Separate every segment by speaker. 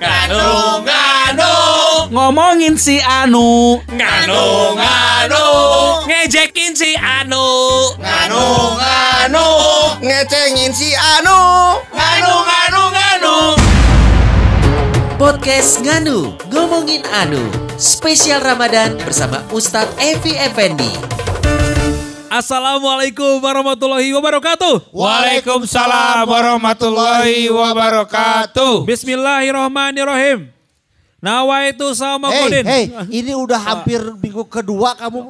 Speaker 1: Nganu nganu
Speaker 2: Ngomongin si Anu.
Speaker 1: nganu nganu
Speaker 2: Ngejekin si Anu.
Speaker 1: nganu nganu
Speaker 3: Ngecengin si Anu.
Speaker 1: nganu nganu nganu
Speaker 4: Podcast Nganu, ngomongin Anu. Spesial Ramadan bersama Ustadz Evi Effendi.
Speaker 2: Assalamualaikum warahmatullahi wabarakatuh.
Speaker 1: Waalaikumsalam warahmatullahi wabarakatuh
Speaker 2: Bismillahirrahmanirrahim. Nawaitu sama kodin.
Speaker 3: hei, ini udah hampir minggu kedua kamu.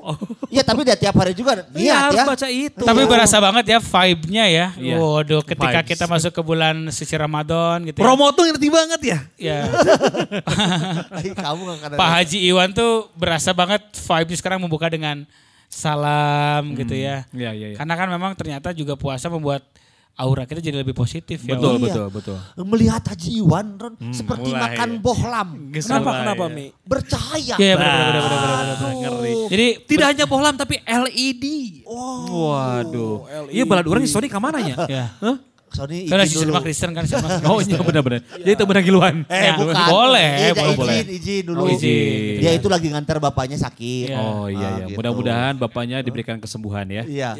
Speaker 3: Iya, tapi dia tiap hari juga
Speaker 2: Iya
Speaker 3: niat
Speaker 2: harus
Speaker 3: ya.
Speaker 2: baca itu.
Speaker 5: Tapi berasa banget ya vibe-nya ya.
Speaker 2: Iya.
Speaker 5: Waduh, ketika
Speaker 2: Vibes.
Speaker 5: kita masuk ke bulan suci Ramadan gitu ya.
Speaker 2: Promo tuh ngerti banget ya.
Speaker 5: Ya.
Speaker 3: Ih, kamu gak
Speaker 5: Pak Haji Iwan tuh berasa banget vibe sekarang membuka dengan salam gitu ya.
Speaker 2: Iya, iya, iya.
Speaker 5: Karena kan memang ternyata juga puasa membuat aura kita jadi lebih positif ya.
Speaker 2: Betul, betul, betul.
Speaker 3: Melihat Haji Iwan Ron, seperti
Speaker 2: mulai.
Speaker 3: makan bohlam.
Speaker 2: Kenapa, kenapa, Mi?
Speaker 3: Bercahaya.
Speaker 5: Iya benar benar benar benar benar.
Speaker 2: Ngeri.
Speaker 5: Jadi
Speaker 2: Tidak hanya bohlam tapi LED. Waduh. Iya balad orang di Sony ke mananya?
Speaker 5: ya.
Speaker 3: Sony
Speaker 5: Karena
Speaker 3: izin dulu.
Speaker 5: Kristen kan Kristen.
Speaker 2: Oh iya benar-benar. Jadi itu benar giluan.
Speaker 3: Eh
Speaker 5: Ya,
Speaker 3: bukan.
Speaker 5: boleh,
Speaker 3: Iya,
Speaker 5: boleh,
Speaker 3: izin,
Speaker 5: boleh.
Speaker 3: izin dulu.
Speaker 5: Oh, izin.
Speaker 3: Dia itu lagi ngantar bapaknya sakit.
Speaker 5: Iya.
Speaker 2: Oh iya
Speaker 3: Ah,
Speaker 2: ya.
Speaker 3: gitu.
Speaker 2: Mudah-mudahan bapaknya diberikan kesembuhan ya.
Speaker 3: Iya.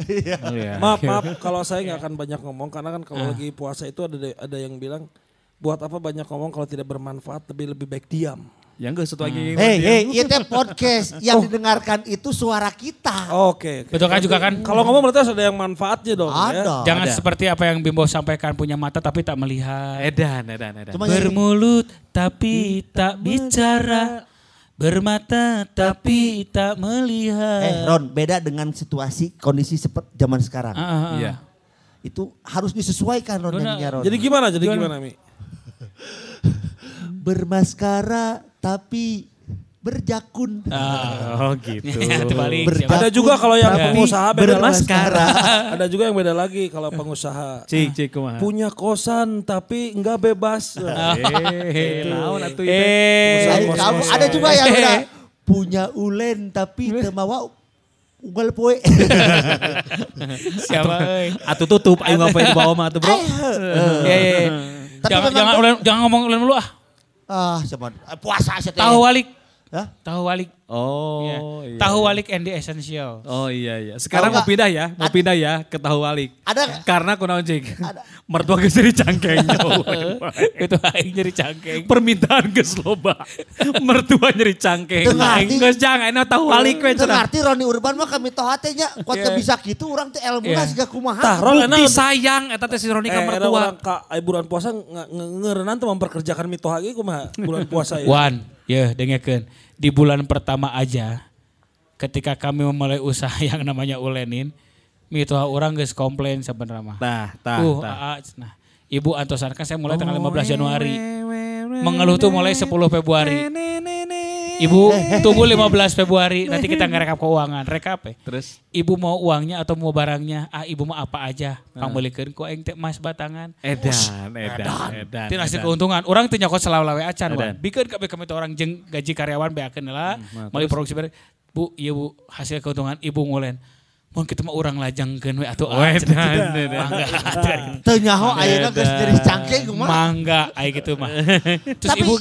Speaker 3: Iya.
Speaker 2: Oh, iya.
Speaker 6: Maaf, maaf kalau saya nggak akan banyak ngomong karena kan kalau lagi puasa itu ada ada yang bilang buat apa banyak ngomong kalau tidak bermanfaat lebih lebih baik diam.
Speaker 2: Yang enggak satu lagi.
Speaker 3: Hei, hei, itu podcast yang didengarkan itu suara kita.
Speaker 6: Oke. oke.
Speaker 5: Betul kan juga kan?
Speaker 6: Kalau ngomong berarti harus ada yang manfaatnya dong. Ya.
Speaker 3: Ada.
Speaker 5: Jangan
Speaker 2: Ada.
Speaker 5: seperti apa yang Bimbo sampaikan punya mata tapi tak melihat.
Speaker 2: Edan, edan, edan.
Speaker 3: Cuma
Speaker 5: Bermulut tapi tak bicara. Bermata tapi tak melihat.
Speaker 3: Eh Ron, beda dengan situasi kondisi seperti zaman sekarang.
Speaker 5: Ah, ah, ah.
Speaker 2: Iya.
Speaker 3: Itu harus disesuaikan Ron Ron.
Speaker 6: Jadi gimana? Jadi gimana, Mi?
Speaker 3: bermaskara tapi berjakun.
Speaker 2: Oh gitu.
Speaker 5: Itu balik.
Speaker 3: Berjakun,
Speaker 6: Ada juga kalau yang pengusaha beda
Speaker 3: bermaskara.
Speaker 6: Ada juga yang beda lagi kalau pengusaha.
Speaker 2: Cik, cik kumaha.
Speaker 6: Punya kosan tapi nggak bebas.
Speaker 2: Eh, naon atuh itu?
Speaker 5: Eh,
Speaker 3: Lain kamu ada juga yang udah punya ulen tapi temawa unggal poe.
Speaker 5: siapa? euy?
Speaker 2: Atuh tutup ayo ngapain di bawah mah atuh, Bro.
Speaker 5: Ya, ya, ya. Jangan jangan ngomong ulen dulu ah.
Speaker 3: Ah, cuman eh, puasa sih.
Speaker 5: Tahu walik.
Speaker 3: Hah?
Speaker 5: Tahu walik.
Speaker 2: Oh,
Speaker 5: Iya.
Speaker 2: iya.
Speaker 5: Tahu walik and the essential.
Speaker 2: Oh iya iya. Sekarang
Speaker 3: Tahu
Speaker 2: mau pindah ya, mau pindah ya ke tahu walik.
Speaker 3: Ada?
Speaker 2: Karena kunaon cik?
Speaker 3: Ada.
Speaker 2: Mertua geus jadi cangkeng.
Speaker 5: Itu aing jadi cangkeng.
Speaker 2: Permintaan geus loba. Mertua nyeri cangkeng. Aing geus jangan tahu walik we
Speaker 3: Itu
Speaker 2: cenah.
Speaker 3: ngerti Roni Urban mah kami tahu hatenya kuat
Speaker 5: Iya.
Speaker 3: bisa gitu orang teh ilmu
Speaker 5: Iya.
Speaker 3: siga kumaha.
Speaker 6: Tah, Ron,
Speaker 2: Bukti
Speaker 6: enak.
Speaker 2: sayang eta teh si Roni ka
Speaker 6: Eh, ada
Speaker 2: mertua.
Speaker 6: orang ka ay, bulan puasa nge- nge- ngeureunana teh memperkerjakan mito lagi kumaha bulan puasa ya.
Speaker 5: Wan, ya dengarkan. Di bulan pertama aja, ketika kami memulai usaha yang namanya ulenin, mito orang guys komplain sebenarnya mah.
Speaker 2: Tah, tah,
Speaker 5: Uh,
Speaker 2: tah.
Speaker 5: aa, nah, Ibu Antosan kan saya mulai tanggal 15 Januari. Mengeluh tuh mulai 10 Februari. Ibu tunggu 15 Februari, nanti kita ngerekap keuangan. Rekap ya.
Speaker 2: Terus
Speaker 5: Ibu mau uangnya atau mau barangnya? Ah, ibu mau apa aja? Pambelikeun ku aing teh emas batangan.
Speaker 2: edan, edan, edan.
Speaker 5: Ngasih
Speaker 2: edan.
Speaker 5: keuntungan. Orang teu nyokot selawe acan wan. Bikeun kabeh kami orang jeung gaji karyawan beakeun lah.
Speaker 2: nah,
Speaker 5: Meuli produksi bare. Bu, iya Bu, hasil keuntungan ibu ngulen. Mun kitu mah urang lajangkeun we atuh.
Speaker 2: Oh,
Speaker 5: ah,
Speaker 2: edan.
Speaker 5: Mangga atuh.
Speaker 3: Teu nyaho ayeuna geus jadi cangkeng kumaha.
Speaker 5: Mangga aya gitu mah. Terus
Speaker 3: Tapi,
Speaker 5: ibu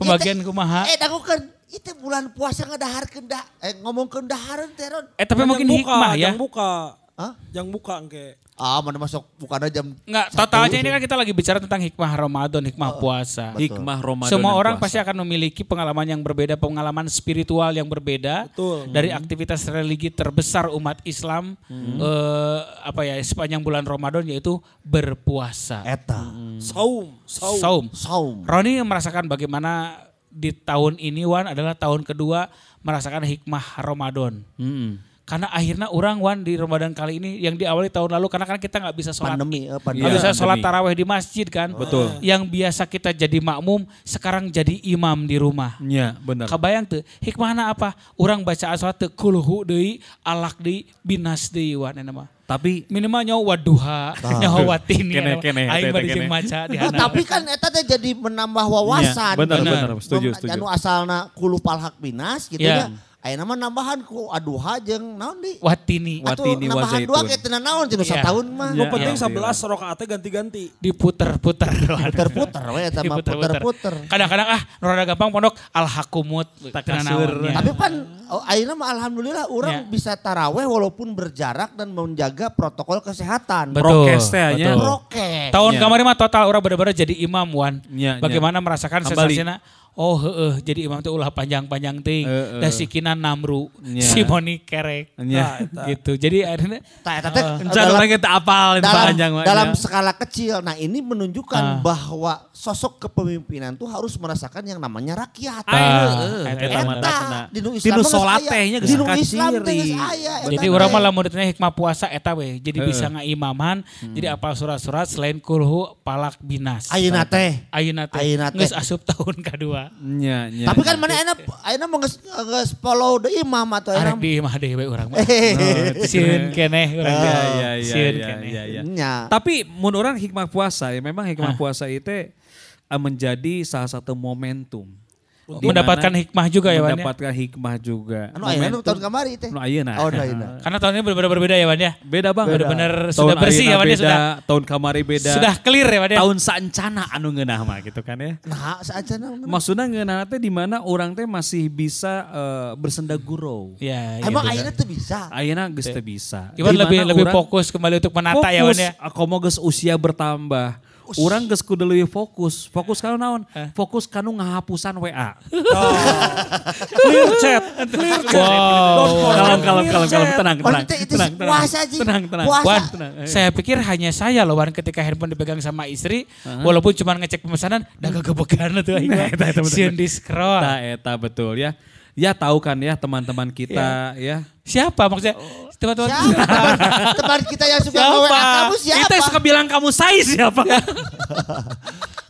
Speaker 5: pembagian kumaha?
Speaker 3: Eh dagukeun itu bulan puasa ngadaharkeun dah eh ngomong dahareun teh Ron.
Speaker 5: Eh tapi mungkin
Speaker 6: buka,
Speaker 5: hikmah ya.
Speaker 6: Yang buka.
Speaker 3: Hah?
Speaker 6: Yang buka engke.
Speaker 3: Ah, mana masuk bukan jam
Speaker 5: Enggak,
Speaker 3: satu.
Speaker 5: totalnya ini kan kita lagi bicara tentang hikmah Ramadan, hikmah puasa.
Speaker 3: Betul.
Speaker 2: Hikmah Ramadan
Speaker 5: Semua orang
Speaker 2: puasa.
Speaker 5: pasti akan memiliki pengalaman yang berbeda, pengalaman spiritual yang berbeda
Speaker 6: Betul.
Speaker 5: dari aktivitas religi terbesar umat Islam eh, apa ya sepanjang bulan Ramadan yaitu berpuasa.
Speaker 3: eta.
Speaker 6: Saum, saum.
Speaker 5: Saum.
Speaker 3: Saum.
Speaker 5: Roni merasakan bagaimana di tahun ini Wan adalah tahun kedua merasakan hikmah Ramadan.
Speaker 2: Mm-mm.
Speaker 5: Karena akhirnya orang Wan di Ramadan kali ini yang diawali tahun lalu karena kan kita nggak bisa sholat
Speaker 3: Pandemi, eh, pandemi.
Speaker 5: Nggak
Speaker 2: Iya,
Speaker 5: bisa sholat
Speaker 2: pandemi.
Speaker 5: taraweh di masjid kan.
Speaker 2: Betul.
Speaker 5: Yang biasa kita jadi makmum sekarang jadi imam di rumah.
Speaker 2: Iya, benar.
Speaker 5: Kabayang tuh hikmahna apa? Orang baca sholat teu kulhu deui, alak deui, binas deui wan mah.
Speaker 2: Tapi
Speaker 5: Minimal nyawa waduha, nyawa watin
Speaker 2: Kene, kene,
Speaker 5: Aing
Speaker 2: eta,
Speaker 5: bari
Speaker 2: kene.
Speaker 5: jeung maca di
Speaker 3: tapi kan eta teh jadi menambah wawasan.
Speaker 2: Iya, benar, benar. Setuju, setuju.
Speaker 3: Anu asalna kulu palhak binas gitu
Speaker 5: Iya.
Speaker 3: ya. Ayo nama nambahan ku aduh hajeng naon di.
Speaker 5: Watini
Speaker 3: Atuh
Speaker 2: Watini wa
Speaker 3: nambahan dua
Speaker 2: zaitun.
Speaker 3: kayak tenan naon cenah
Speaker 5: Iya.
Speaker 3: tahun mah.
Speaker 6: Nu
Speaker 2: Ya,
Speaker 6: penting
Speaker 2: ya,
Speaker 6: 11 rokaatnya ganti-ganti.
Speaker 5: diputer-puter.
Speaker 3: Puter-puter we eta mah puter-puter.
Speaker 5: Kadang-kadang ah rada gampang pondok al hakumut
Speaker 2: Takasur.
Speaker 3: Tapi pan oh, ayeuna mah alhamdulillah orang bisa taraweh walaupun berjarak dan menjaga protokol kesehatan.
Speaker 5: Betul.
Speaker 2: Prokes teh nya.
Speaker 3: Prokes.
Speaker 5: Tahun
Speaker 2: Ya.
Speaker 5: kemarin mah total orang benar-benar jadi imam wan.
Speaker 2: Ya.
Speaker 5: Bagaimana merasakan
Speaker 2: Kembali.
Speaker 5: sensasinya? Oh heeh, jadi imam itu ulah panjang-panjang ting.
Speaker 2: Heeh.
Speaker 5: Dan sikinan namru,
Speaker 2: Ya.
Speaker 5: si Moni kerek.
Speaker 2: Ya.
Speaker 5: Nah, gitu. Jadi akhirnya
Speaker 3: Tah eta teh
Speaker 2: orang kita apal
Speaker 3: dalam,
Speaker 2: panjang mah,
Speaker 3: dalam
Speaker 2: ya.
Speaker 3: skala kecil. Nah ini menunjukkan bahwa sosok kepemimpinan tuh harus merasakan yang namanya rakyat.
Speaker 2: Ah,
Speaker 5: heeh.
Speaker 2: eta mah
Speaker 3: di nu
Speaker 2: Di
Speaker 3: Islam mah geus
Speaker 2: salat tehnya geus
Speaker 3: Di nu Islam
Speaker 5: Jadi orang malah muridnya hikmah puasa eta we. Jadi bisa ngaimaman. Jadi apal surat-surat selain kulhu palak binas.
Speaker 3: Ayeuna teh.
Speaker 5: Ayeuna teh.
Speaker 3: Ayeuna teh.
Speaker 5: Geus asup tahun kedua.
Speaker 2: Nya, nya.
Speaker 3: Tapi kan mana enak, enak mau nges, nges follow the imam atau
Speaker 5: Arek
Speaker 3: enak.
Speaker 5: di imah dewe urang mah.
Speaker 3: Hehehe.
Speaker 5: Sieun keneh urang.
Speaker 2: Ya,
Speaker 5: teh.
Speaker 2: ya, ya,
Speaker 5: Sieun
Speaker 2: ya,
Speaker 5: keneh.
Speaker 2: ya, ya.
Speaker 3: Nya.
Speaker 2: Tapi mun orang hikmah puasa ya memang hikmah
Speaker 5: Ah.
Speaker 2: puasa itu eh, menjadi salah satu momentum. Di
Speaker 5: Mendapatkan
Speaker 2: mana
Speaker 5: hikmah juga ya Wan ya.
Speaker 2: Mendapatkan hikmah juga.
Speaker 3: Anu ayeuna tahun kamari teh.
Speaker 2: Anu ayeuna.
Speaker 3: Oh, anu ayeuna.
Speaker 5: Karena tahun ini benar-benar berbeda ya Wan ya.
Speaker 2: Beda bang.
Speaker 5: Bener-bener
Speaker 2: Tahun
Speaker 5: sudah bersih ya Wan ya sudah.
Speaker 2: Tahun kamari beda.
Speaker 5: Sudah clear ya Wan ya.
Speaker 2: Tahun saencana anu ngeunah mah gitu kan ya.
Speaker 3: Nah, saajana.
Speaker 2: Maksudnya ngeunah teh di mana orang teh masih bisa eh, bersenda gurau.
Speaker 5: Ya, iya
Speaker 3: Emang ayeuna tuh bisa.
Speaker 2: Ayeuna geus teu bisa.
Speaker 5: Iwan lebih lebih fokus kembali untuk menata ya Wan ya.
Speaker 2: Aku mau geus usia bertambah. Orang geus kudu leuwih fokus. Fokus kanu naon? Fokus kanu ngahapusan WA.
Speaker 6: Clear chat. Clear chat.
Speaker 5: Wow.
Speaker 2: Kalem kalem kalem kalem tenang
Speaker 3: Oh,
Speaker 2: tenang.
Speaker 3: itu- itu
Speaker 2: tenang, tenang.
Speaker 3: puasa, Ji.
Speaker 2: Tenang tenang.
Speaker 3: Puasa.
Speaker 5: Wan,
Speaker 2: Tenang.
Speaker 5: saya pikir hanya saya loh Wan ketika handphone dipegang sama istri, walaupun cuma ngecek pemesanan, dah kegebegan tuh aing.
Speaker 2: Nah, eta- eta betul.
Speaker 5: Sieun di scroll.
Speaker 2: Eta eta betul ya. Ya tahu kan ya teman-teman kita ya.
Speaker 5: Siapa maksudnya? Teman-teman.
Speaker 3: Siapa teman, kita yang suka WA kamu siapa?
Speaker 2: Kita suka bilang kamu saya siapa?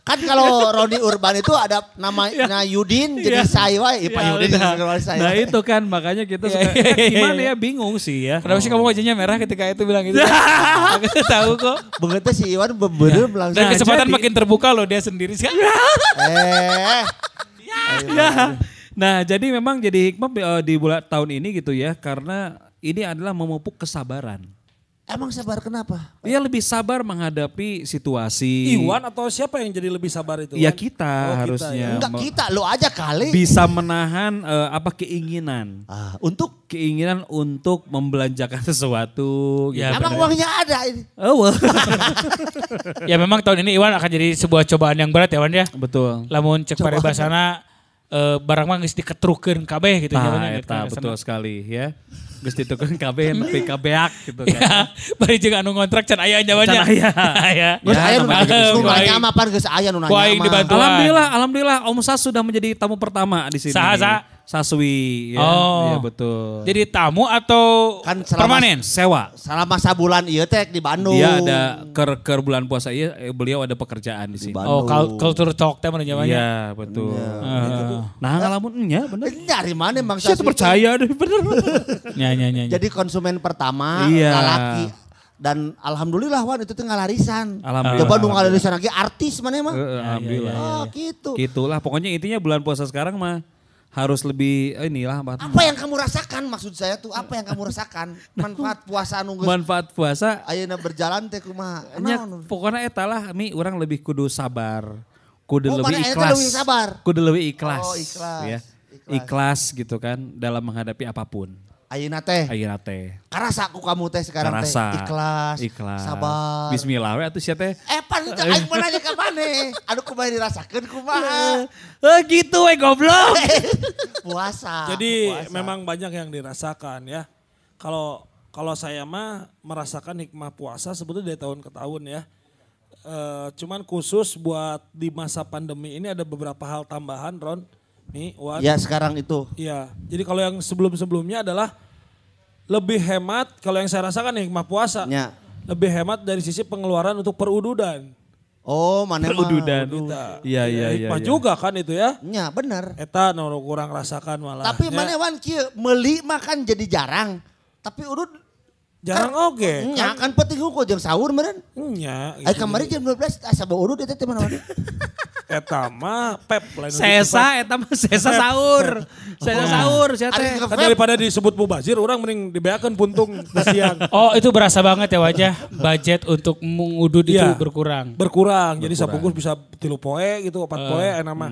Speaker 3: Kan kalau Roni Urban itu ada nama nah Yudin jadi saya wae, Pak
Speaker 2: Ya,
Speaker 3: Yudin
Speaker 2: udah.
Speaker 3: jadi saya.
Speaker 2: Nah itu kan makanya kita suka gimana ya bingung sih ya.
Speaker 5: Kenapa sih kamu wajahnya merah ketika itu bilang gitu? Aku tahu kok.
Speaker 3: Begitu si Iwan beberem langsung.
Speaker 5: Dan
Speaker 2: Nah,
Speaker 5: kesempatan
Speaker 2: jadi-
Speaker 5: makin terbuka loh dia sendiri sih.
Speaker 3: Eh,
Speaker 2: Ya. Nah, jadi memang jadi hikmah eh, di bulan tahun ini gitu ya karena ini adalah memupuk kesabaran.
Speaker 3: emang sabar kenapa?
Speaker 2: Dia lebih sabar menghadapi situasi.
Speaker 6: Iwan atau siapa yang jadi lebih sabar itu?
Speaker 2: Ya kita
Speaker 6: Oh, kita
Speaker 2: harusnya
Speaker 6: ya.
Speaker 3: Enggak kita, lo aja kali.
Speaker 2: bisa menahan eh, apa keinginan.
Speaker 3: Ah, untuk
Speaker 2: Keinginan untuk membelanjakan sesuatu gitu.
Speaker 5: Ya,
Speaker 3: emang
Speaker 5: bener.
Speaker 3: uangnya ada ini.
Speaker 2: Oh, well.
Speaker 5: ya memang tahun ini Iwan akan jadi sebuah cobaan yang berat ya Wan ya.
Speaker 2: betul.
Speaker 5: Lamun cek paribasana eh, barang mah geus diketrukeun kabeh gitu
Speaker 2: Nah,
Speaker 5: nyamannya gitu.
Speaker 2: eta betul sekali ya. Geus ditukeun kabeh nepi kabeak gitu
Speaker 5: Ya,
Speaker 2: kan.
Speaker 5: bari jeung anu ngontrak can aya nyamannya.
Speaker 2: Can aya.
Speaker 5: Aya.
Speaker 3: Geus aya nu nanya mah pan geus aya nu nanya mah.
Speaker 2: Alhamdulillah, alhamdulillah Om Sas sudah menjadi tamu pertama di sini.
Speaker 5: Saha, saha?
Speaker 2: Saswi ya.
Speaker 5: Oh.
Speaker 2: Iya betul.
Speaker 5: Jadi tamu atau
Speaker 3: Kan selama-
Speaker 5: permanen?
Speaker 2: sewa.
Speaker 3: Selama sabulan ieu teh di Bandung.
Speaker 2: Dia ada ker ker bulan puasa iya eh, beliau ada pekerjaan di sini.
Speaker 5: Oh, kultur talk teh mana namanya?
Speaker 2: Iya, betul. Nah, ngalamun nya bener.
Speaker 3: Nyari mana Bang
Speaker 2: Saya
Speaker 3: Saswi?
Speaker 2: percaya deh bener.
Speaker 5: Nya nya nya.
Speaker 3: Jadi konsumen pertama
Speaker 2: Iya.
Speaker 3: laki dan alhamdulillah Wan itu teh ngalarisan.
Speaker 2: Alhamdulillah.
Speaker 3: Coba nu ngalarisan lagi artis mana emang?
Speaker 2: Eh, Alhamdulillah.
Speaker 3: Oh gitu.
Speaker 2: Gitulah pokoknya intinya bulan puasa sekarang mah harus lebih eh, inilah apa
Speaker 3: Apa yang kamu rasakan maksud saya tuh? Apa yang kamu rasakan? Manfaat puasa geus
Speaker 2: manfaat puasa
Speaker 3: ayeuna berjalan teh kumaha? Naon?
Speaker 2: pokoknya eta lah mi orang lebih kudu sabar kudu
Speaker 3: Oh,
Speaker 2: lebih ikhlas
Speaker 3: lebih sabar?
Speaker 2: kudu lebih ikhlas
Speaker 3: Oh, ikhlas.
Speaker 2: ya
Speaker 3: Ikhlas.
Speaker 2: ikhlas. gitu kan dalam menghadapi apa pun
Speaker 3: Ayeuna teh.
Speaker 2: ayeuna teh
Speaker 3: Karasa ku kamu teh sekarang teh. Ikhlas.
Speaker 2: ikhlas
Speaker 3: Sabar.
Speaker 2: Bismillah we atuh sia teh
Speaker 3: Eh pan aing mau nanya ka maneh. Aduh kumaha dirasakeun kumaha?
Speaker 2: eh gitu we goblok
Speaker 3: Puasa.
Speaker 6: Jadi
Speaker 3: puasa.
Speaker 6: memang banyak yang dirasakan ya. Kalau kalau saya mah merasakan hikmah puasa sebetulnya dari tahun ke tahun ya. Eh, cuman khusus buat di masa pandemi ini ada beberapa hal tambahan Ron. Nih, Wan.
Speaker 3: Ya sekarang itu.
Speaker 6: Iya. Jadi kalau yang sebelum-sebelumnya adalah lebih hemat kalau yang saya rasakan hikmah puasa.
Speaker 3: Ya.
Speaker 6: Lebih hemat dari sisi pengeluaran untuk perududan.
Speaker 3: Oh, mana
Speaker 2: perududan
Speaker 6: Kita.
Speaker 2: iya iya iya
Speaker 6: Hikmah
Speaker 2: iya.
Speaker 6: juga kan itu ya.
Speaker 3: Ya bener.
Speaker 6: Eta nu kurang rasakan malah.
Speaker 3: Tapi
Speaker 6: ya.
Speaker 3: mana wan kieu meuli mah kan jadi jarang. Tapi urut
Speaker 6: Jarang oke.
Speaker 3: Nya kan penting hukum jeung sahur meureun.
Speaker 6: Nya.
Speaker 3: Ai kamari jam 12 asa bawa urut eta teh mana
Speaker 6: Eta mah pep lain
Speaker 2: Sesa eta mah sesa sahur. Sesa sahur sia teh.
Speaker 6: Kan daripada disebut mubazir, orang mending dibeakeun puntung di siang.
Speaker 5: Oh itu berasa banget ya wajah budget untuk mengudut itu
Speaker 6: Iya.
Speaker 5: berkurang.
Speaker 6: Berkurang, jadi sabungkus bisa tilu poe gitu, empat poe enak mah.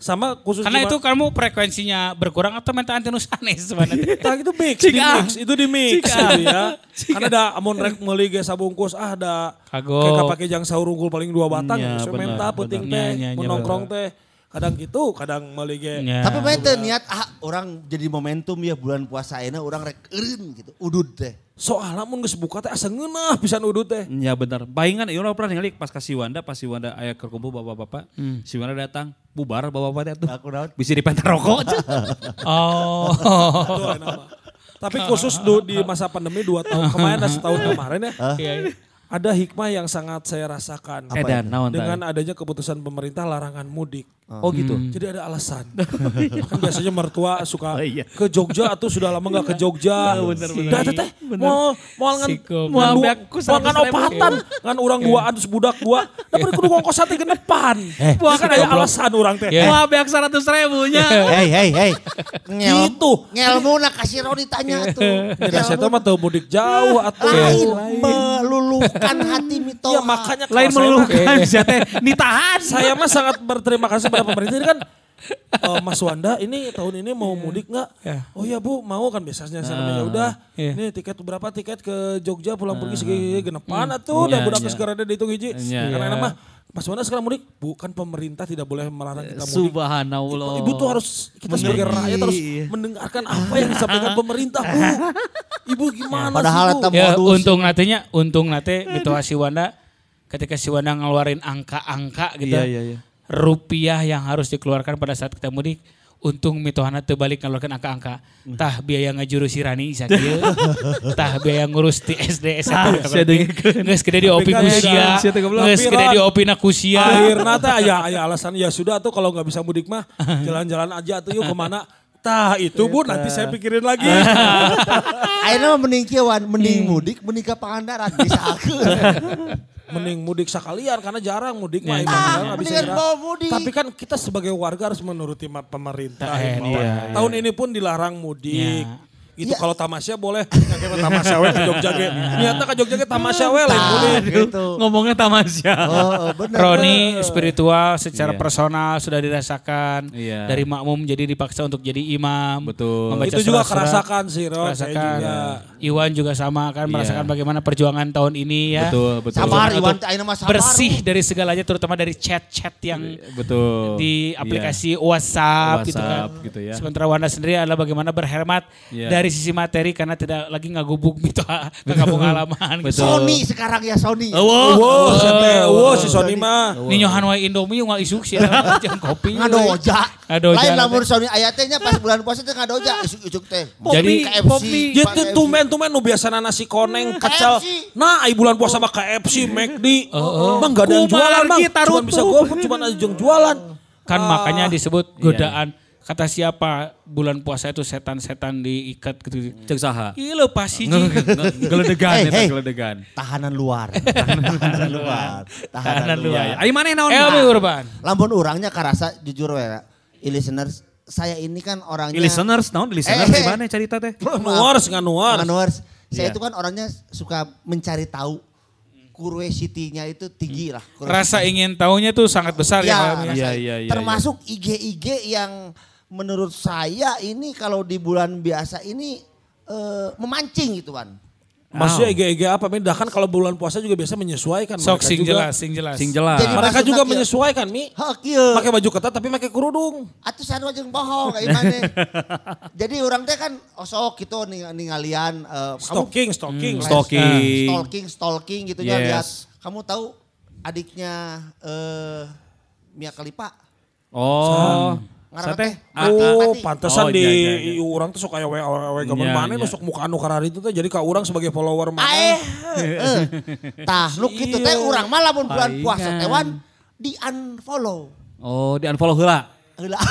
Speaker 6: Sama khusus
Speaker 5: Karena itu kamu frekuensinya berkurang atau minta anti nusanes sebenarnya.
Speaker 6: Tah itu mix, di
Speaker 2: ah.
Speaker 6: mix, itu di mix gitu
Speaker 2: ah.
Speaker 6: ya. Karena ada amun rek meuli ge sabungkus ah ada
Speaker 5: Kagok.
Speaker 6: kayak kapake jang sahur unggul paling dua batang,
Speaker 2: Nya,
Speaker 6: sementa
Speaker 2: benar,
Speaker 6: penting teh,
Speaker 5: Nya, nya,
Speaker 6: mun
Speaker 5: nya,
Speaker 6: nongkrong teh. Kadang gitu, kadang meuli ge.
Speaker 5: Ya.
Speaker 3: Tapi mete niat ah orang jadi momentum ya bulan puasa enak orang rek eureun gitu. Udud teh.
Speaker 6: Soalnya mun geus buka teh asa ngeunah pisan udut teh.
Speaker 2: Ya benar. Bayangan ya orang pernah ningali pas kasih Wanda, pas si Wanda aya kerkumpul bapak-bapak, si Wanda datang, bubar bapak-bapak teh tuh.
Speaker 3: Aku naon?
Speaker 2: Bisa dipentar rokok.
Speaker 5: Oh.
Speaker 6: Tapi khusus du- di masa pandemi dua tahun kemarin dan setahun kemarin ya.
Speaker 5: Iya, iya.
Speaker 6: Ada hikmah yang sangat saya rasakan.
Speaker 2: Edan, naon tah?
Speaker 6: Dengan adanya keputusan pemerintah larangan mudik.
Speaker 2: Oh gitu.
Speaker 6: Jadi ada alasan. kan biasanya mertua suka
Speaker 2: Oh, iya.
Speaker 6: ke Jogja atau sudah lama nggak ke Jogja.
Speaker 2: bener, bener.
Speaker 6: Dah teh mau mau ngan mau mau ngan
Speaker 2: 100.000.
Speaker 6: opatan kan orang dua terus budak dua. Tapi kudu ngongkos hati ke depan. Eh, kan ada alasan orang teh.
Speaker 5: Ya.
Speaker 2: Wah, beak 100 ribunya.
Speaker 3: Hei hei hei.
Speaker 6: Gitu.
Speaker 3: ngelmu nak kasih Roni tanya tuh.
Speaker 6: Tidak saya mah tuh mudik jauh atau
Speaker 3: lain meluluhkan hati mitoha.
Speaker 6: Ya makanya kalau
Speaker 2: Lain meluluhkan sia teh nitahan.
Speaker 6: saya mah sangat berterima kasih pada pemerintah ini kan eh, Mas Wanda ini tahun ini mau mudik nggak? Oh ya Bu mau kan biasanya saya namanya udah.
Speaker 5: Iya.
Speaker 6: Ini tiket berapa tiket ke Jogja pulang pergi segi genepan atuh udah
Speaker 2: Iya,
Speaker 6: budak
Speaker 2: iya.
Speaker 6: sekarang ada dihitung hiji.
Speaker 2: Iya.
Speaker 6: Karena mah Mas Wanda sekarang mudik bukan pemerintah tidak boleh melarang kita mudik.
Speaker 2: Subhanallah.
Speaker 6: Ibu tuh harus kita sebagai
Speaker 2: Mengerti.
Speaker 6: rakyat harus mendengarkan apa yang disampaikan pemerintah Bu. Ibu gimana
Speaker 3: Padahal
Speaker 6: sih Bu?
Speaker 3: eta
Speaker 5: Ya untung nantinya, untung nanti mitos si Wanda ketika si Wanda ngeluarin angka-angka gitu.
Speaker 2: Iya, iya, iya.
Speaker 5: Rupiah yang harus dikeluarkan pada saat kita mudik. Untung mitohana teu balik ngeluarkan angka-angka. Tah biaya ngajuru si Rani isa kieu. Tah biaya ngurus di SD SMP. Geus gede di opi
Speaker 6: kan
Speaker 5: kusia.
Speaker 2: sia teh goblok.
Speaker 5: Geus gede di opi na kusia.
Speaker 6: Akhirnya teh aya aya alasan ya sudah tuh kalau nggak bisa mudik mah jalan-jalan aja tuh yuk ke mana. Tah itu bu nanti saya pikirin lagi.
Speaker 3: Mah mending kieu wan, mending mudik, mending ka Pangandaran bisa
Speaker 6: Mending mudik sekalian karena jarang mudik mah.
Speaker 5: Ya, ya.
Speaker 6: jarang nggak bisa
Speaker 3: Mendingan
Speaker 6: jalan.
Speaker 3: bawa mudik.
Speaker 6: Tapi kan kita sebagai warga harus menuruti pemerintah.
Speaker 5: Eh,
Speaker 6: bahwa
Speaker 5: iya,
Speaker 6: Tahun ini pun dilarang mudik.
Speaker 5: Ya.
Speaker 6: Itu
Speaker 3: Iya.
Speaker 6: kalau tamasya boleh. Nggak tamasya we ke Jogja ge. Niatnya ke Jogja ge tamasya we lain
Speaker 3: gitu.
Speaker 2: Ngomongnya tamasya.
Speaker 3: Oh, oh, bener.
Speaker 5: Roni spiritual secara
Speaker 2: Iya.
Speaker 5: personal sudah dirasakan
Speaker 2: Iya.
Speaker 5: dari makmum jadi dipaksa untuk jadi imam.
Speaker 2: Betul.
Speaker 5: Membaca
Speaker 6: Itu juga kerasakan sih Ron. Saya
Speaker 5: Merasakan.
Speaker 6: juga.
Speaker 5: Iwan juga sama kan
Speaker 2: Iya.
Speaker 5: merasakan bagaimana perjuangan tahun ini ya.
Speaker 2: Betul, betul.
Speaker 3: Sabar Iwan teh ayeuna mah sabar.
Speaker 5: Bersih dari segalanya terutama dari chat-chat yang
Speaker 2: Betul.
Speaker 5: di
Speaker 2: Iya.
Speaker 5: aplikasi WhatsApp, gitu kan.
Speaker 2: WhatsApp gitu ya.
Speaker 5: Sementara Wanda sendiri adalah bagaimana berhemat
Speaker 2: Iya.
Speaker 5: dari sisi materi karena tidak lagi ngagubuk gitu ke kampung halaman gitu.
Speaker 3: Sony sekarang ya Sony.
Speaker 2: Oh, wow.
Speaker 6: Wow, sete, wow si Sony mah.
Speaker 5: Ninyohan wae Indomie ngal isuk sih jangan kopi.
Speaker 3: Ngadoja.
Speaker 5: Ngadoja.
Speaker 3: Lain lamun Sony ayatnya pas bulan puasa teh ngadoja isuk-isuk teh.
Speaker 5: Jadi,
Speaker 3: KFC.
Speaker 2: Popi.
Speaker 6: Ya
Speaker 3: Pak
Speaker 6: tuh
Speaker 3: KFC.
Speaker 6: tumen-tumen nu biasa nasi koneng kecel.
Speaker 3: KFC.
Speaker 6: Nah, ai bulan puasa mah KFC, McD. Mang gak ada yang jualan, Mang. Cuma bisa GoFood, cuma ada yang jualan.
Speaker 5: Kan makanya
Speaker 6: Ah.
Speaker 5: disebut godaan. Kata siapa bulan puasa itu setan-setan diikat gitu.
Speaker 2: Cek saha.
Speaker 5: Iya lo pasti
Speaker 2: Geledegan
Speaker 3: Hey,
Speaker 2: eta
Speaker 3: hey.
Speaker 2: geledegan.
Speaker 3: Tahanan luar. Tahanan luar. Tahanan luar.
Speaker 2: Ayo mana naon?
Speaker 5: Elmi Urban.
Speaker 3: Lamun orangnya karasa jujur we. listeners saya ini kan orangnya
Speaker 2: Listeners, naon listeners
Speaker 3: Eh,
Speaker 2: di mana cerita teh?
Speaker 6: Nuars nggak nuars.
Speaker 3: Nuars. Saya
Speaker 2: Iya.
Speaker 3: itu kan orangnya suka mencari tahu curiosity-nya itu tinggi lah.
Speaker 5: Rasa ingin tahunya tuh sangat besar ya.
Speaker 3: Ya, rasa-
Speaker 2: Iya, iya, iya,
Speaker 3: termasuk IG-IG yang menurut saya ini kalau di bulan biasa ini eh, memancing gitu kan.
Speaker 6: Maksudnya ege-ege apa? Beda kan kalau bulan puasa juga biasa menyesuaikan.
Speaker 5: Sok
Speaker 6: Mereka
Speaker 5: sing
Speaker 6: juga-
Speaker 5: jelas, sing jelas.
Speaker 2: Sing jelas.
Speaker 3: Jadi-
Speaker 6: Mereka juga menyesuaikan, Mi.
Speaker 3: Kieu.
Speaker 6: Pakai baju ketat tapi pakai kerudung.
Speaker 3: Atuh sarua jeung bohong kayak gimana. Jadi orang teh kan osok gitu ning ningalian eh, kamu
Speaker 6: Stalking, stalking.
Speaker 3: les-
Speaker 2: Stalking.
Speaker 3: eh, stalking, stalking gitu ya
Speaker 2: Yes.
Speaker 3: lihat. Kamu tahu adiknya eh Mia Khalifa?
Speaker 2: Oh.
Speaker 3: Ngaran
Speaker 2: Sate?
Speaker 3: teh?
Speaker 6: Oh, pantesan
Speaker 2: Oh,
Speaker 6: di
Speaker 2: iya, iya, iya.
Speaker 6: orang tuh suka ya we gambar
Speaker 2: Iya,
Speaker 6: mana
Speaker 2: iya.
Speaker 6: nusuk muka anu karari itu teh jadi ka orang sebagai follower mana.
Speaker 3: Aeh. eh. Tah, nu kitu teh urang mah lamun bulan puasa teh wan di unfollow.
Speaker 2: Oh, di unfollow heula.
Speaker 3: heula.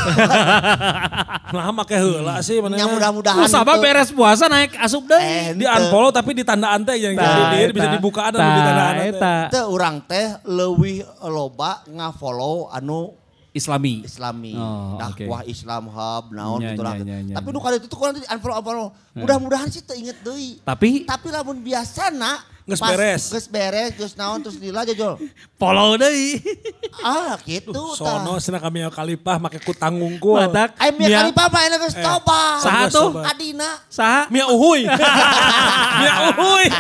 Speaker 6: Nah make heula sih mana.
Speaker 3: Nya mudah-mudahan.
Speaker 2: Ku sabab
Speaker 3: itu-
Speaker 2: beres puasa naik asup
Speaker 3: Eh,
Speaker 2: deui.
Speaker 6: Di unfollow tapi di tandaan teh yang jadi dia bisa dibuka ada di tandaan teh.
Speaker 3: Teu urang teh leuwih loba ngafollow anu
Speaker 2: Islami.
Speaker 3: Islami.
Speaker 2: Oh,
Speaker 3: dakwah Islam Hub naon
Speaker 2: Nya,
Speaker 3: gitu lah.
Speaker 2: nya, nya,
Speaker 3: Tapi nu kali itu tuh kurang unfollow unfollow. Mudah-mudahan sih teu inget deui.
Speaker 2: Tapi
Speaker 3: Tapi lamun biasa nak
Speaker 6: Geus
Speaker 3: pas
Speaker 6: beres.
Speaker 3: Geus beres, geus naon terus lila jajol.
Speaker 2: follow deui.
Speaker 3: Ah gitu
Speaker 6: Sono
Speaker 3: tah.
Speaker 6: sina kami kalipah make ku tanggungku.
Speaker 2: Matak.
Speaker 3: Ai mia
Speaker 2: Mia-
Speaker 3: kali papa enak geus tobat.
Speaker 2: Saha
Speaker 6: Geus
Speaker 2: tuh?
Speaker 3: Adina.
Speaker 2: Saha?
Speaker 6: Mia uhuy. Mia uhuy.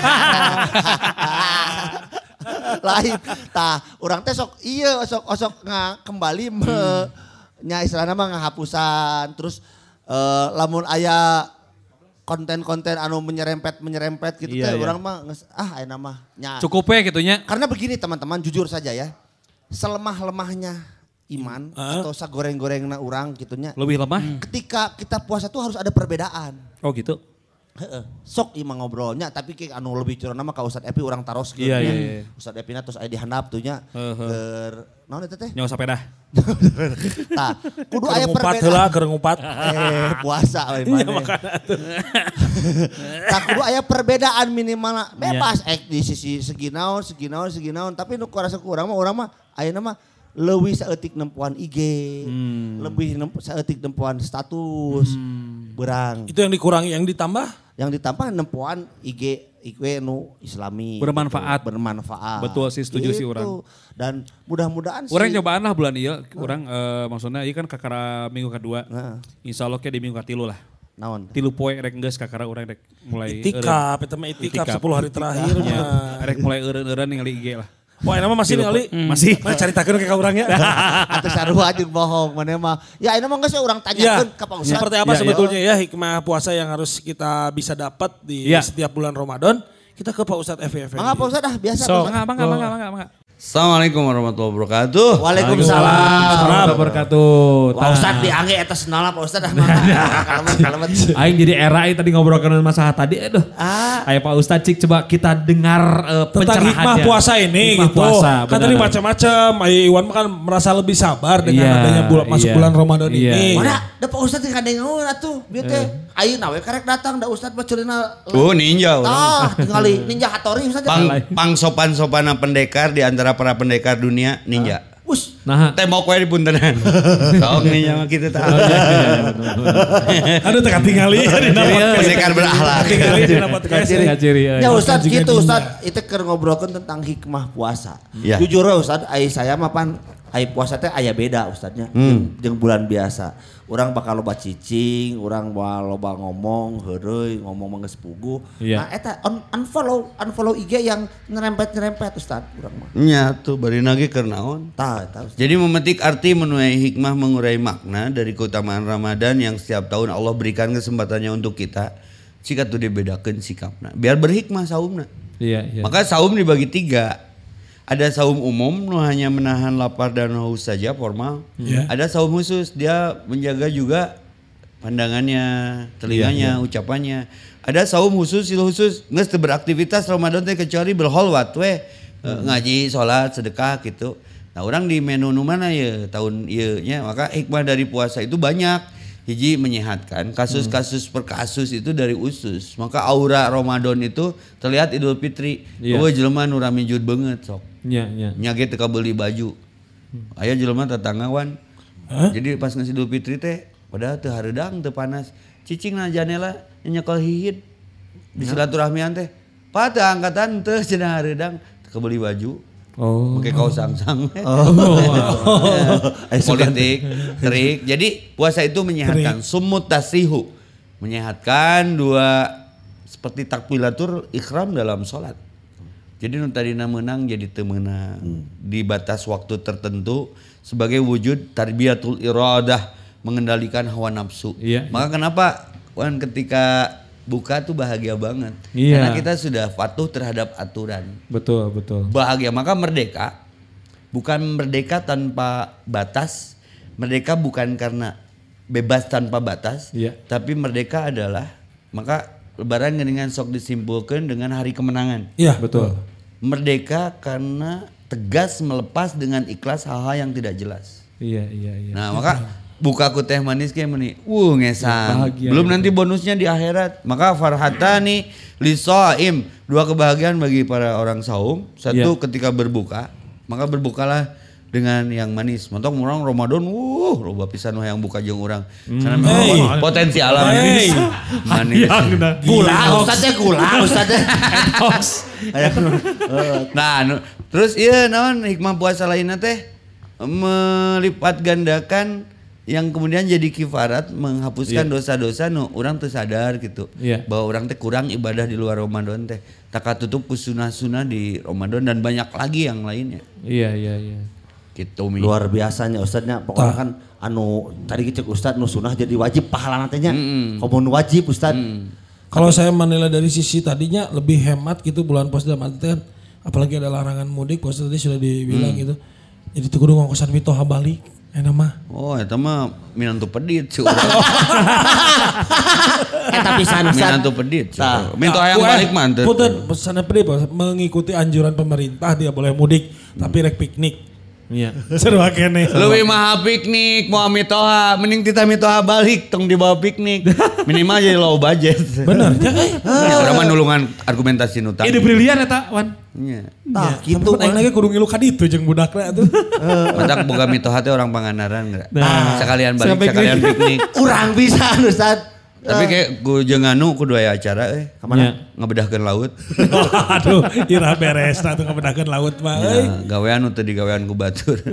Speaker 3: lain tah orang teh sok iya sok sok nga kembali me nya istilahna mah ngahapusan terus eh, lamun aya konten-konten anu menyerempet menyerempet gitu
Speaker 2: Iya,
Speaker 3: teh
Speaker 2: iya.
Speaker 3: orang mah ah aya mah nya
Speaker 2: Cukup ya gitunya.
Speaker 3: karena begini teman-teman jujur saja ya selemah-lemahnya iman
Speaker 6: Heeh.
Speaker 3: atau sagoreng-gorengna orang gitunya
Speaker 2: Lebih lemah.
Speaker 3: ketika kita puasa tuh harus ada perbedaan
Speaker 2: Oh gitu.
Speaker 3: Sok imah ngobrolnya tapi kayak anu lebih curang nama ka Ustad Epi orang taros
Speaker 2: Iya, iya, iya.
Speaker 3: Ustad Epi na terus aya di handap tuh nya.
Speaker 2: Heeh.
Speaker 3: Keur naon teh?
Speaker 2: Nyawa sepeda.
Speaker 3: Tah, kudu
Speaker 6: Keur
Speaker 3: aya
Speaker 6: ngumpat heula,
Speaker 3: perbedaan.
Speaker 6: keur ngumpat.
Speaker 3: Eh, puasa we mana. Tah kudu aya perbedaan minimal bebas ek di sisi segi naon, segi naon, segi naon, tapi nu kurasa ku urang mah urang mah ayeuna mah leuwih saeutik nempuan IG, lebih nemp- saeutik nempuan status. Berang.
Speaker 6: Itu yang dikurangi, yang ditambah
Speaker 3: yang ditambah nempuan IG IG nu islami
Speaker 2: Bermanfaat.
Speaker 3: gitu, bermanfaat
Speaker 2: Betul sih, setuju sih orang.
Speaker 3: dan mudah-mudahan sih
Speaker 2: Orang cobaan lah bulan iya, orang eh, maksudnya iya kan kakara minggu kedua.
Speaker 3: Heeh.
Speaker 2: Insya Allah kayak di minggu katilu lah.
Speaker 3: naon
Speaker 2: Tilu poe rek geus kakara orang rek mulai
Speaker 6: itikaf, itu mah itikaf
Speaker 2: Itikaf.
Speaker 6: 10 hari terakhir
Speaker 2: Ya,
Speaker 6: mah.
Speaker 2: rek mulai eureun-eureun ningali IG lah.
Speaker 6: Wah, ini mah masih nih Ali.
Speaker 2: Masih.
Speaker 6: Mana caritakeun ke ka urang ya.
Speaker 3: atau sarua jeung bohong mana mah ya ini mah geus urang
Speaker 6: Ya,
Speaker 3: tanyakeun ka Pak Ustad
Speaker 6: seperti apa
Speaker 2: Ya, ya.
Speaker 6: sebetulnya ya hikmah puasa yang harus kita bisa dapat di
Speaker 2: Ya.
Speaker 6: setiap bulan Ramadan? Kita ke Pak Ustadz FF.
Speaker 3: Mangga Pak Ustad ah biasa
Speaker 5: So,
Speaker 3: Pak Ustad.
Speaker 2: Mangga, mangga, mangga, mangga, mangga.
Speaker 7: Assalamualaikum warahmatullahi wabarakatuh.
Speaker 3: Waalaikumsalam
Speaker 2: Warahmatullahi wabarakatuh.
Speaker 3: Pak Ustad diangge eta senala Pak Ustad ah mangga kalamet
Speaker 2: Aing jadi era aing tadi ngobrolkan masalah tadi aduh.
Speaker 3: ah
Speaker 2: Ayo Pak Ustadz Cik coba kita dengar
Speaker 6: Tentang hikmah puasa ini
Speaker 2: Hikmah
Speaker 6: gitu.
Speaker 2: puasa,
Speaker 6: kan tadi macam-macam. Ayo Iwan mah kan merasa lebih sabar dengan
Speaker 2: Iya,
Speaker 6: adanya bulan masuk
Speaker 2: iya.
Speaker 6: bulan Ramadan
Speaker 2: Iya.
Speaker 6: ini.
Speaker 3: mana da Pak Ustad teh kadang ngaun atuh bieu teh ayeuna we karek datang da Ustad mah ceulina
Speaker 7: Oh ninja orang.
Speaker 3: ah tingali ninja hatori Ustad
Speaker 7: Pang, pang sopan sopanan pendekar di antara para pendekar dunia ninja.
Speaker 3: Us
Speaker 2: Nah,
Speaker 7: Tembok wae di puntenan. Sok ninja mah kita tahu.
Speaker 6: Aduh teka tinggali di nama
Speaker 7: Pendekar berakhlak.
Speaker 6: Tinggali di nama podcast.
Speaker 2: ciri ciri.
Speaker 3: Ya Ustad gitu Ustad itu keur ngobrolkeun tentang hikmah puasa. Jujur Ustad ai saya mah pan ai puasa teh aya beda Ustadnya
Speaker 7: Hmm.
Speaker 3: jeung bulan biasa. Urang bakal loba cicing, urang bakal loba ngomong heureuy, ngomong mah geus puguh.
Speaker 2: Iya.
Speaker 3: Nah eta un- unfollow unfollow IG yang nyerempet-nyerempet Ustad urang mah.
Speaker 7: Nya tuh bari nage keur naon?
Speaker 3: Tah eta Ustad.
Speaker 7: Jadi memetik arti menuai hikmah mengurai makna dari keutamaan Ramadan yang setiap tahun Allah berikan kesempatannya untuk kita. Jika tuh dibedakan sikapna. Biar berhikmah saumna.
Speaker 2: Iya, iya.
Speaker 7: Maka saum dibagi tiga. Ada saum umum, nu hanya menahan lapar dan haus saja formal. Ada saum khusus, dia menjaga juga pandangannya, telinganya, ucapannya. Ada saum khusus, sil khusus, nges beraktivitas Ramadan teh kecuali berholwat we. Eh, ngaji, sholat, sedekah gitu. Nah orang di menu nu mana ya tahun ieu nya maka hikmah dari puasa itu banyak. Hiji menyehatkan, kasus-kasus per kasus itu dari usus. Maka aura Ramadan itu terlihat Idul Fitri.
Speaker 2: Iya.
Speaker 7: Oh jelema nu jud banget sok.
Speaker 2: Iya, iya.
Speaker 7: Nyage teu beli baju. Aya jelema tetanggawan. Jadi pas ngasih Idul Fitri teh padahal teu hareudang teu panas. Cicing na janela nyekel hihit. Di silaturahmian teh. Pa teu angkatan teu cenah hareudang teu beli baju.
Speaker 2: Oh.
Speaker 7: Pakai kaos sangsang.
Speaker 3: Eh,
Speaker 7: Politik, terik. Jadi puasa itu menyehatkan. Sumut tasihu. Menyehatkan dua seperti takbilatur ikhram dalam sholat. Jadi nu tadina menang jadi teu meunang. Di batas waktu tertentu sebagai wujud tarbiyatul iradah mengendalikan hawa nafsu.
Speaker 2: Iya,
Speaker 7: Maka kenapa Wan ketika buka tuh bahagia banget.
Speaker 2: Iya.
Speaker 7: Karena kita sudah patuh terhadap aturan
Speaker 2: Betul, betul.
Speaker 7: bahagia maka merdeka bukan merdeka tanpa batas merdeka bukan karena bebas tanpa batas
Speaker 2: Iya.
Speaker 7: tapi merdeka adalah maka lebaran dengan sok disimpulkan dengan hari kemenangan
Speaker 6: Iya.
Speaker 2: Betul.
Speaker 7: merdeka karena tegas melepas dengan ikhlas hal-hal yang tidak jelas
Speaker 2: Iya, iya, iya.
Speaker 7: nah maka buka ku teh manis kayak meni. Wuh ngesan.
Speaker 2: Bahagia
Speaker 7: Belum
Speaker 2: gitu.
Speaker 7: nanti bonusnya di akhirat. Maka farhatani li. Dua kebahagiaan bagi para orang saum. Satu
Speaker 2: Iya.
Speaker 7: ketika berbuka, maka berbukalah dengan yang manis. Montong orang Ramadan, wuh, loba pisan wah yang buka jeung urang. Karena memang
Speaker 6: Hey.
Speaker 7: potensi alam
Speaker 6: Hey.
Speaker 7: manis.
Speaker 3: Gula, ustadznya gula, ustadznya. Kayak
Speaker 7: Nah, nu- terus iya naon hikmah puasa lainnya teh melipat gandakan yang kemudian jadi kifarat menghapuskan dosa-dosa nu orang tuh sadar gitu
Speaker 2: Iya.
Speaker 7: bahwa orang teh kurang ibadah di luar Ramadan teh tak tutup ku sunah-sunah di Ramadan dan banyak lagi yang lainnya
Speaker 2: Iya iya iya.
Speaker 7: Gitu mi
Speaker 3: luar biasanya ustadznya pokoknya kan anu tadi kita ustadz nu sunah jadi wajib pahala nantinya komun wajib ustadz
Speaker 6: Kalau saya menilai dari sisi tadinya lebih hemat gitu bulan puasa dalam arti kan apalagi ada larangan mudik puasa tadi sudah dibilang gitu. Jadi tuh kudu ngongkosan mitoha balik. Enak mah.
Speaker 7: oh itu mah minantu pedit sih urang
Speaker 3: eta pisan
Speaker 7: minantu pedit sih
Speaker 3: Tah.
Speaker 7: minta yang
Speaker 6: Kue,
Speaker 7: balik mah.
Speaker 6: Punten, pesannya pedih Bos. mengikuti anjuran pemerintah dia boleh mudik tapi rek piknik.
Speaker 2: Iya.
Speaker 6: Seru kene.
Speaker 7: Lebih mahal piknik, mau mitoha, mending kita mitoha balik, tong dibawa piknik. Minimal jadi low budget.
Speaker 6: Bener, ya eh.
Speaker 7: Ya, orang mah nulungan argumentasi nutang.
Speaker 2: Ide brilian eta Wan.
Speaker 7: Iya.
Speaker 3: tah
Speaker 6: Gitu
Speaker 3: gitu
Speaker 6: aing lagi kudu ngilu ka ditu jeung budakna tuh.
Speaker 7: Matak boga mitoha teh orang Pangandaran enggak?
Speaker 2: Nah.
Speaker 7: sekalian balik, sekalian piknik.
Speaker 3: kurang bisa ustadz
Speaker 7: Tapi kayak ku jeung anu kudu aya acara eh.
Speaker 2: Ke mana?
Speaker 7: Ngebedahkeun laut.
Speaker 6: Aduh, ira beres tuh ngebedakeun laut mah. euy.
Speaker 7: Ya, gawean nu teu digawean ku batur.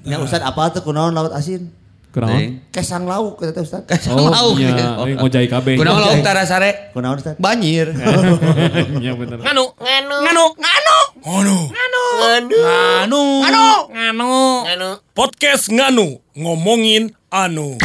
Speaker 3: Ya ustadz apa tuh kunaon laut asin
Speaker 2: Kenapa?
Speaker 7: Teuing.
Speaker 3: kesang lauk kata ustadz
Speaker 2: Oh,
Speaker 7: Lauk.
Speaker 2: iya. Ini ngojai kabeh.
Speaker 7: Kunaon lauk tarasare?
Speaker 3: kunaon ustadz
Speaker 7: Banjir.
Speaker 2: Iya bener.
Speaker 1: Nganu, nganu, nganu, nganu,
Speaker 6: Ngono.
Speaker 1: nganu, nganu, nganu, nganu, nganu.
Speaker 6: Podcast Nganu ngomongin anu.